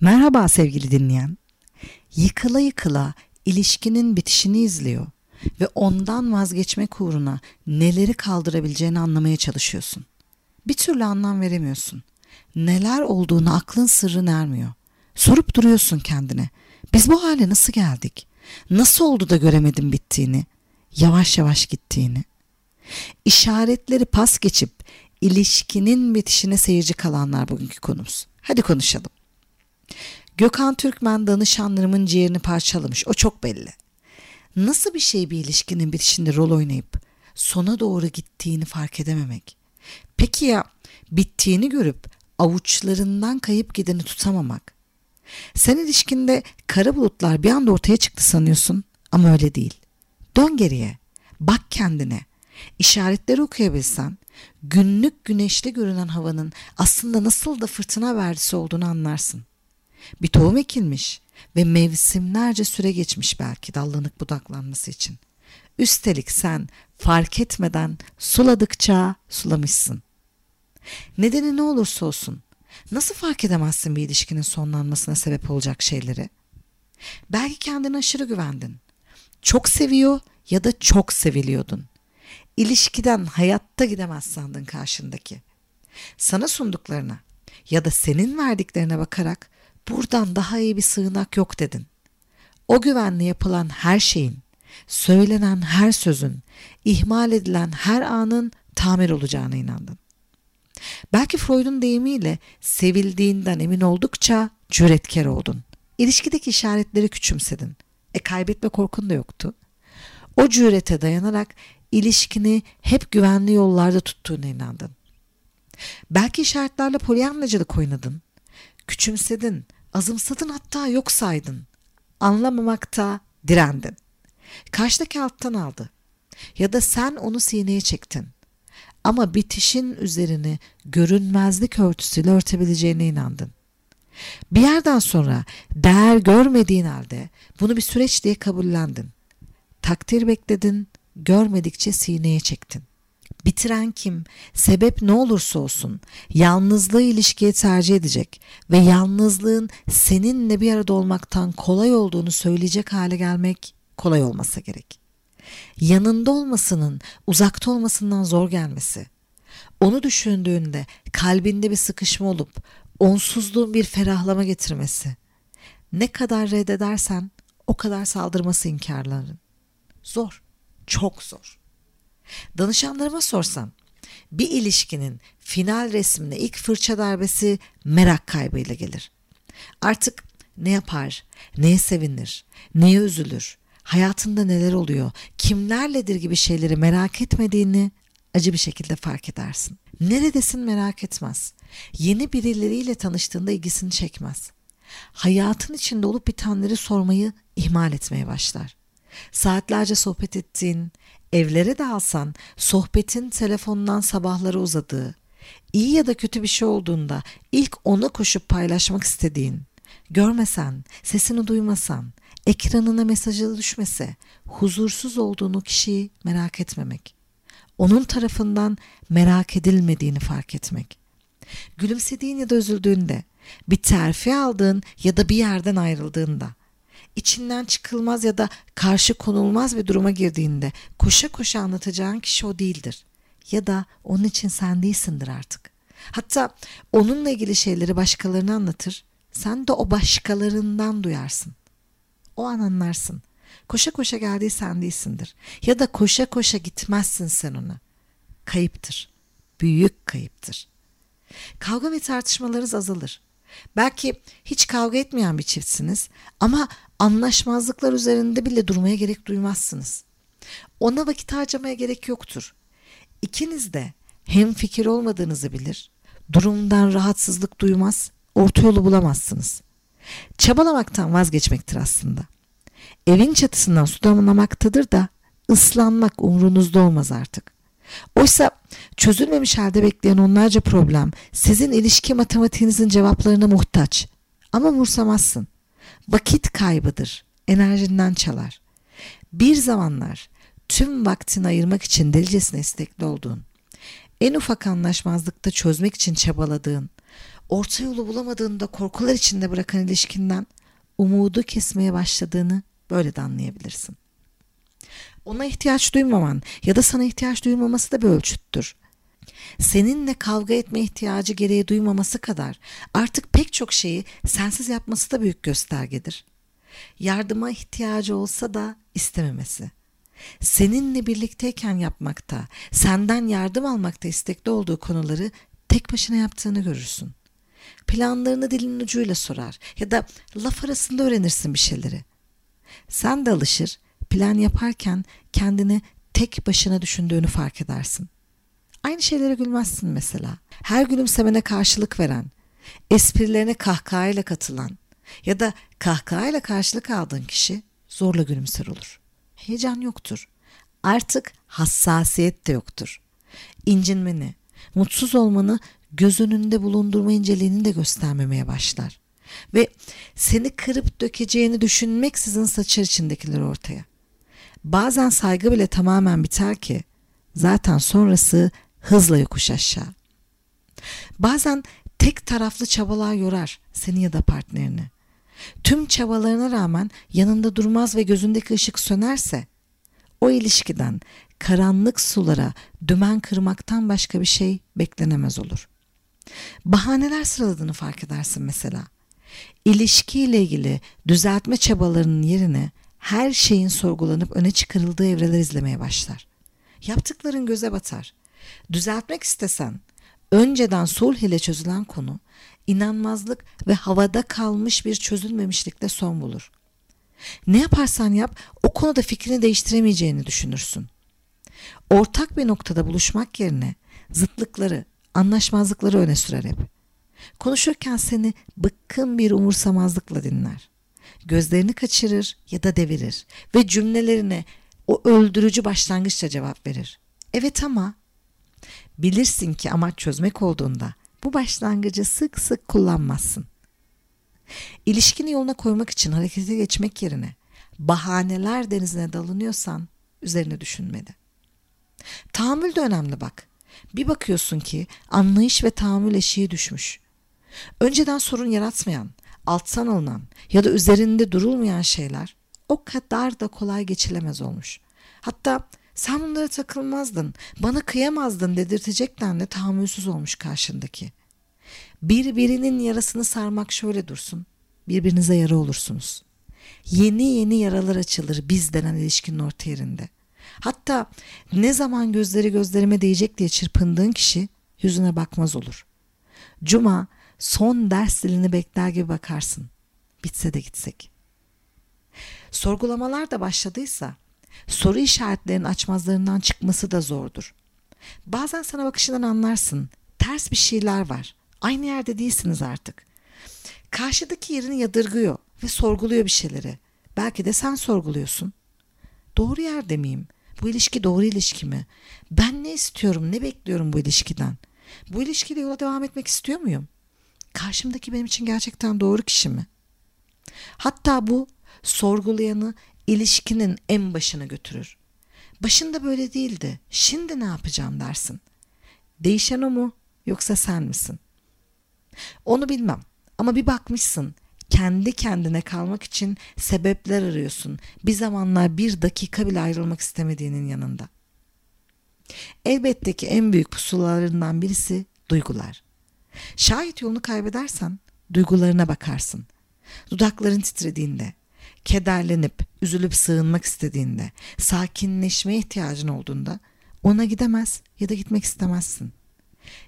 Merhaba sevgili dinleyen. Yıkıla yıkıla ilişkinin bitişini izliyor ve ondan vazgeçmek uğruna neleri kaldırabileceğini anlamaya çalışıyorsun. Bir türlü anlam veremiyorsun. Neler olduğunu aklın sırrı ermiyor. Sorup duruyorsun kendine. Biz bu hale nasıl geldik? Nasıl oldu da göremedim bittiğini? Yavaş yavaş gittiğini. İşaretleri pas geçip ilişkinin bitişine seyirci kalanlar bugünkü konumuz. Hadi konuşalım. Gökhan Türkmen danışanlarımın ciğerini parçalamış. O çok belli. Nasıl bir şey bir ilişkinin bitişinde rol oynayıp sona doğru gittiğini fark edememek? Peki ya bittiğini görüp avuçlarından kayıp gideni tutamamak? Sen ilişkinde kara bulutlar bir anda ortaya çıktı sanıyorsun ama öyle değil. Dön geriye. Bak kendine. İşaretleri okuyabilsen günlük güneşli görünen havanın aslında nasıl da fırtına verisi olduğunu anlarsın. Bir tohum ekilmiş ve mevsimlerce süre geçmiş belki dallanıp budaklanması için. Üstelik sen fark etmeden suladıkça sulamışsın. Nedeni ne olursa olsun nasıl fark edemezsin bir ilişkinin sonlanmasına sebep olacak şeyleri? Belki kendine aşırı güvendin. Çok seviyor ya da çok seviliyordun. İlişkiden hayatta gidemez sandın karşındaki. Sana sunduklarına ya da senin verdiklerine bakarak buradan daha iyi bir sığınak yok dedin. O güvenle yapılan her şeyin, söylenen her sözün, ihmal edilen her anın tamir olacağına inandın. Belki Freud'un deyimiyle sevildiğinden emin oldukça cüretkar oldun. İlişkideki işaretleri küçümsedin. E kaybetme korkun da yoktu. O cürete dayanarak ilişkini hep güvenli yollarda tuttuğuna inandın. Belki işaretlerle polyanlacılık oynadın. Küçümsedin, azımsadın hatta yok saydın. Anlamamakta direndin. Karşıdaki alttan aldı. Ya da sen onu sineye çektin. Ama bitişin üzerini görünmezlik örtüsüyle örtebileceğine inandın. Bir yerden sonra değer görmediğin halde bunu bir süreç diye kabullendin. Takdir bekledin, görmedikçe sineye çektin. Bitiren kim, sebep ne olursa olsun yalnızlığı ilişkiye tercih edecek ve yalnızlığın seninle bir arada olmaktan kolay olduğunu söyleyecek hale gelmek kolay olmasa gerek. Yanında olmasının uzakta olmasından zor gelmesi, onu düşündüğünde kalbinde bir sıkışma olup onsuzluğun bir ferahlama getirmesi, ne kadar reddedersen o kadar saldırması inkarların. Zor, çok zor. Danışanlarıma sorsam bir ilişkinin final resmine ilk fırça darbesi merak kaybıyla gelir. Artık ne yapar, neye sevinir, neye üzülür, hayatında neler oluyor, kimlerledir gibi şeyleri merak etmediğini acı bir şekilde fark edersin. Neredesin merak etmez. Yeni birileriyle tanıştığında ilgisini çekmez. Hayatın içinde olup bitenleri sormayı ihmal etmeye başlar. Saatlerce sohbet ettiğin, evlere de alsan sohbetin telefondan sabahları uzadığı, iyi ya da kötü bir şey olduğunda ilk ona koşup paylaşmak istediğin, görmesen, sesini duymasan, ekranına mesajı düşmese, huzursuz olduğunu kişiyi merak etmemek. Onun tarafından merak edilmediğini fark etmek. Gülümsediğin ya da üzüldüğünde, bir terfi aldığın ya da bir yerden ayrıldığında, içinden çıkılmaz ya da karşı konulmaz bir duruma girdiğinde koşa koşa anlatacağın kişi o değildir. Ya da onun için sen değilsindir artık. Hatta onunla ilgili şeyleri başkalarına anlatır, sen de o başkalarından duyarsın. O an anlarsın. Koşa koşa geldiği sen değilsindir. Ya da koşa koşa gitmezsin sen ona. Kayıptır. Büyük kayıptır. Kavga ve tartışmalarınız azalır. Belki hiç kavga etmeyen bir çiftsiniz ama anlaşmazlıklar üzerinde bile durmaya gerek duymazsınız. Ona vakit harcamaya gerek yoktur. İkiniz de hem fikir olmadığınızı bilir, durumdan rahatsızlık duymaz, orta yolu bulamazsınız. Çabalamaktan vazgeçmektir aslında. Evin çatısından su damlamaktadır da ıslanmak umrunuzda olmaz artık. Oysa çözülmemiş halde bekleyen onlarca problem sizin ilişki matematiğinizin cevaplarına muhtaç. Ama umursamazsın. Vakit kaybıdır. Enerjinden çalar. Bir zamanlar tüm vaktini ayırmak için delicesine istekli olduğun, en ufak anlaşmazlıkta çözmek için çabaladığın, orta yolu bulamadığında korkular içinde bırakan ilişkinden umudu kesmeye başladığını böyle de anlayabilirsin. Ona ihtiyaç duymaman ya da sana ihtiyaç duymaması da bir ölçüttür. Seninle kavga etme ihtiyacı gereği duymaması kadar artık pek çok şeyi sensiz yapması da büyük göstergedir. Yardıma ihtiyacı olsa da istememesi. Seninle birlikteyken yapmakta, senden yardım almakta istekli olduğu konuları tek başına yaptığını görürsün. Planlarını dilin ucuyla sorar ya da laf arasında öğrenirsin bir şeyleri. Sen de alışır, plan yaparken kendini tek başına düşündüğünü fark edersin. Aynı şeylere gülmezsin mesela. Her gülümsemene karşılık veren, esprilerine kahkahayla katılan ya da kahkahayla karşılık aldığın kişi zorla gülümser olur. Heyecan yoktur. Artık hassasiyet de yoktur. İncinmeni, mutsuz olmanı göz önünde bulundurma inceliğini de göstermemeye başlar. Ve seni kırıp dökeceğini düşünmeksizin saçar içindekiler ortaya. Bazen saygı bile tamamen biter ki zaten sonrası hızla yokuş aşağı. Bazen tek taraflı çabalar yorar seni ya da partnerini. Tüm çabalarına rağmen yanında durmaz ve gözündeki ışık sönerse o ilişkiden karanlık sulara dümen kırmaktan başka bir şey beklenemez olur. Bahaneler sıraladığını fark edersin mesela. İlişkiyle ilgili düzeltme çabalarının yerine her şeyin sorgulanıp öne çıkarıldığı evreler izlemeye başlar. Yaptıkların göze batar. Düzeltmek istesen önceden sulh ile çözülen konu inanmazlık ve havada kalmış bir çözülmemişlikle son bulur. Ne yaparsan yap o konuda fikrini değiştiremeyeceğini düşünürsün. Ortak bir noktada buluşmak yerine zıtlıkları, anlaşmazlıkları öne sürer hep. Konuşurken seni bıkkın bir umursamazlıkla dinler. Gözlerini kaçırır ya da devirir ve cümlelerine o öldürücü başlangıçla cevap verir. Evet ama bilirsin ki amaç çözmek olduğunda bu başlangıcı sık sık kullanmazsın. İlişkini yoluna koymak için harekete geçmek yerine bahaneler denizine dalınıyorsan üzerine düşünmedi. Tahammül de önemli bak. Bir bakıyorsun ki anlayış ve tahammül eşiği düşmüş. Önceden sorun yaratmayan, alttan alınan ya da üzerinde durulmayan şeyler o kadar da kolay geçilemez olmuş. Hatta sen bunlara takılmazdın, bana kıyamazdın dedirtecek denli tahammülsüz olmuş karşındaki. Birbirinin yarasını sarmak şöyle dursun, birbirinize yara olursunuz. Yeni yeni yaralar açılır biz denen ilişkinin orta yerinde. Hatta ne zaman gözleri gözlerime değecek diye çırpındığın kişi yüzüne bakmaz olur. Cuma son ders dilini bekler gibi bakarsın. Bitse de gitsek. Sorgulamalar da başladıysa soru işaretlerinin açmazlarından çıkması da zordur. Bazen sana bakışından anlarsın. Ters bir şeyler var. Aynı yerde değilsiniz artık. Karşıdaki yerini yadırgıyor ve sorguluyor bir şeyleri. Belki de sen sorguluyorsun. Doğru yerde miyim? Bu ilişki doğru ilişki mi? Ben ne istiyorum, ne bekliyorum bu ilişkiden? Bu ilişkiyle yola devam etmek istiyor muyum? Karşımdaki benim için gerçekten doğru kişi mi? Hatta bu sorgulayanı ilişkinin en başına götürür. Başında böyle değildi. Şimdi ne yapacağım dersin. Değişen o mu yoksa sen misin? Onu bilmem ama bir bakmışsın kendi kendine kalmak için sebepler arıyorsun. Bir zamanlar bir dakika bile ayrılmak istemediğinin yanında. Elbette ki en büyük pusulalarından birisi duygular. Şayet yolunu kaybedersen duygularına bakarsın. Dudakların titrediğinde, kederlenip, üzülüp sığınmak istediğinde, sakinleşmeye ihtiyacın olduğunda ona gidemez ya da gitmek istemezsin.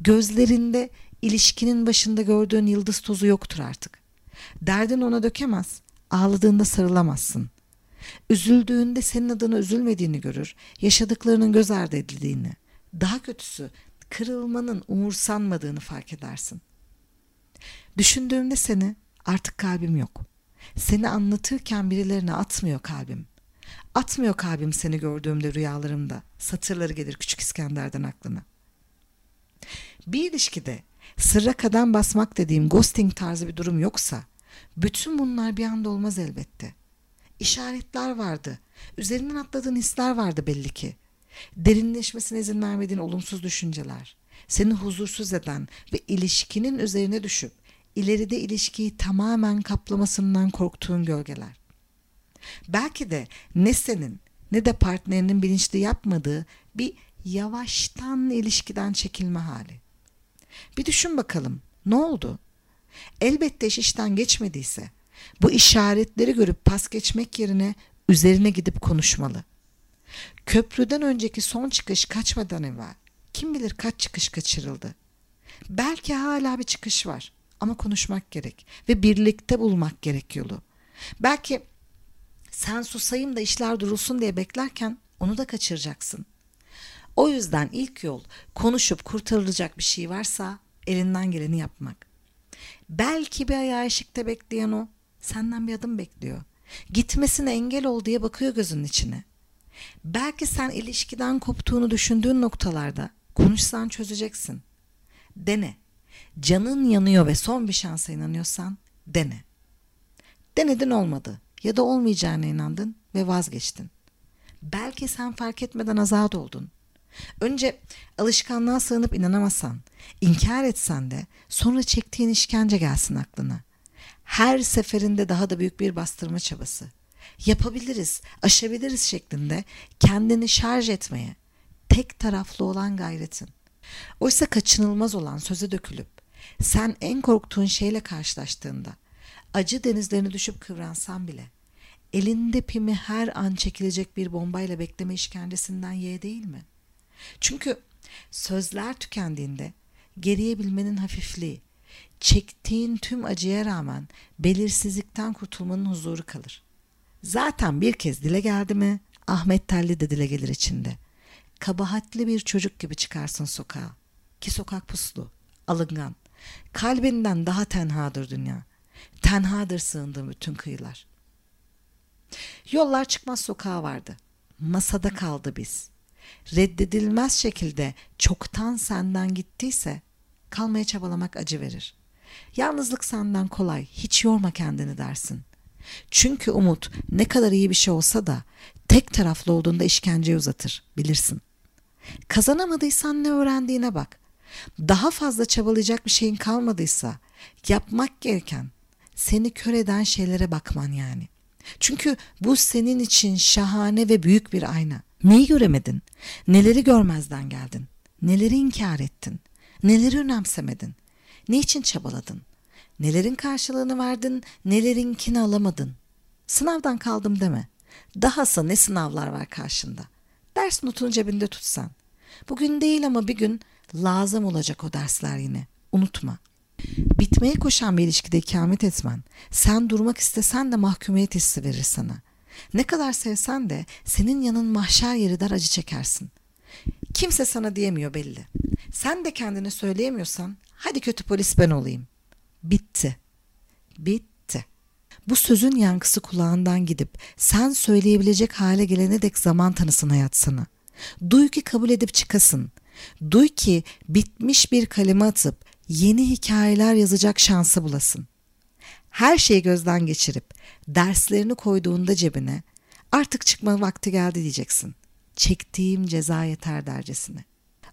Gözlerinde ilişkinin başında gördüğün yıldız tozu yoktur artık. Derdin ona dökemez, ağladığında sarılamazsın. Üzüldüğünde senin adına üzülmediğini görür, yaşadıklarının göz ardı edildiğini. Daha kötüsü, kırılmanın umursanmadığını fark edersin. Düşündüğümde seni artık kalbim yok. Seni anlatırken birilerine atmıyor kalbim. Atmıyor kalbim seni gördüğümde rüyalarımda. Satırları gelir Küçük İskender'den aklına. Bir ilişkide sırra kadem basmak dediğim ghosting tarzı bir durum yoksa bütün bunlar bir anda olmaz elbette. İşaretler vardı. Üzerinden atladığın hisler vardı belli ki. Derinleşmesine izin vermediğin olumsuz düşünceler. seni huzursuz eden ve ilişkinin üzerine düşüp ileride ilişkiyi tamamen kaplamasından korktuğun gölgeler. Belki de ne senin ne de partnerinin bilinçli yapmadığı bir yavaştan ilişkiden çekilme hali. Bir düşün bakalım ne oldu? Elbette iş işten geçmediyse bu işaretleri görüp pas geçmek yerine üzerine gidip konuşmalı. Köprüden önceki son çıkış kaçmadan evvel kim bilir kaç çıkış kaçırıldı. Belki hala bir çıkış var ama konuşmak gerek ve birlikte bulmak gerek yolu. Belki sen susayım da işler durulsun diye beklerken onu da kaçıracaksın. O yüzden ilk yol konuşup kurtarılacak bir şey varsa elinden geleni yapmak. Belki bir ayağı eşikte bekleyen o senden bir adım bekliyor. Gitmesine engel ol diye bakıyor gözünün içine. Belki sen ilişkiden koptuğunu düşündüğün noktalarda konuşsan çözeceksin. Dene. Canın yanıyor ve son bir şansa inanıyorsan dene. Denedin olmadı ya da olmayacağına inandın ve vazgeçtin. Belki sen fark etmeden azat oldun. Önce alışkanlığa sığınıp inanamasan, inkar etsen de sonra çektiğin işkence gelsin aklına. Her seferinde daha da büyük bir bastırma çabası. Yapabiliriz, aşabiliriz şeklinde kendini şarj etmeye, tek taraflı olan gayretin. Oysa kaçınılmaz olan söze dökülüp sen en korktuğun şeyle karşılaştığında acı denizlerine düşüp kıvransan bile elinde pimi her an çekilecek bir bombayla bekleme işkencesinden ye değil mi? Çünkü sözler tükendiğinde geriye bilmenin hafifliği, çektiğin tüm acıya rağmen belirsizlikten kurtulmanın huzuru kalır. Zaten bir kez dile geldi mi Ahmet Telli de dile gelir içinde. Kabahatli bir çocuk gibi çıkarsın sokağa. Ki sokak puslu, alıngan. Kalbinden daha tenhadır dünya. Tenhadır sığındığım bütün kıyılar. Yollar çıkmaz sokağa vardı. Masada kaldı biz. Reddedilmez şekilde çoktan senden gittiyse kalmaya çabalamak acı verir. Yalnızlık senden kolay, hiç yorma kendini dersin. Çünkü umut ne kadar iyi bir şey olsa da tek taraflı olduğunda işkenceyi uzatır, bilirsin. Kazanamadıysan ne öğrendiğine bak. Daha fazla çabalayacak bir şeyin kalmadıysa yapmak gereken seni kör eden şeylere bakman yani. Çünkü bu senin için şahane ve büyük bir ayna. Neyi göremedin? Neleri görmezden geldin? Neleri inkar ettin? Neleri önemsemedin? Ne için çabaladın? Nelerin karşılığını verdin, nelerinkini alamadın? Sınavdan kaldım deme. Dahası ne sınavlar var karşında. Ders notunu cebinde tutsan. Bugün değil ama bir gün lazım olacak o dersler yine. Unutma. Bitmeye koşan bir ilişkide ikamet etmen, sen durmak istesen de mahkumiyet hissi verir sana. Ne kadar sevsen de senin yanın mahşer yeri dar acı çekersin. Kimse sana diyemiyor belli. Sen de kendine söyleyemiyorsan hadi kötü polis ben olayım. Bitti. Bitti. Bu sözün yankısı kulağından gidip sen söyleyebilecek hale gelene dek zaman tanısın hayat. Duy ki kabul edip çıkasın. Duy ki bitmiş bir kaleme atıp yeni hikayeler yazacak şansı bulasın. Her şeyi gözden geçirip derslerini koyduğunda cebine artık çıkma vakti geldi diyeceksin. Çektiğim ceza yeter dercesine.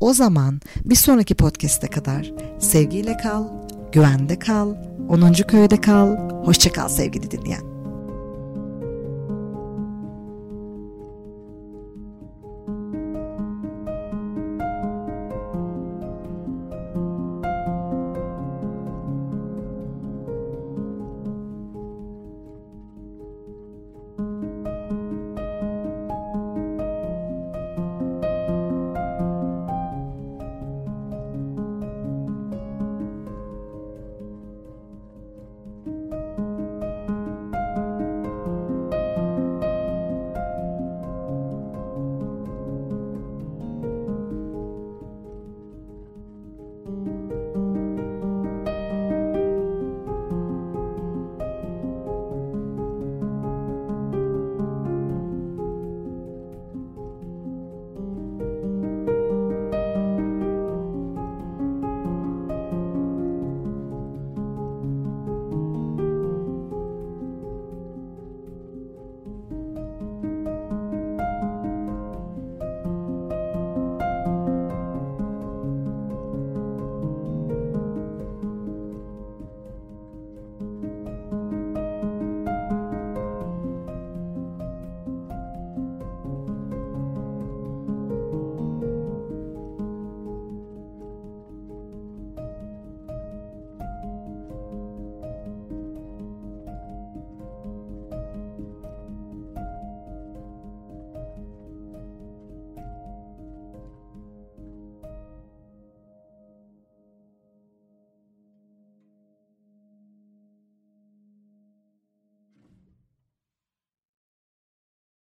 O zaman bir sonraki podcast'e kadar sevgiyle kal, güvende kal, 10. köyde kal, hoşça kal sevgili dinleyen.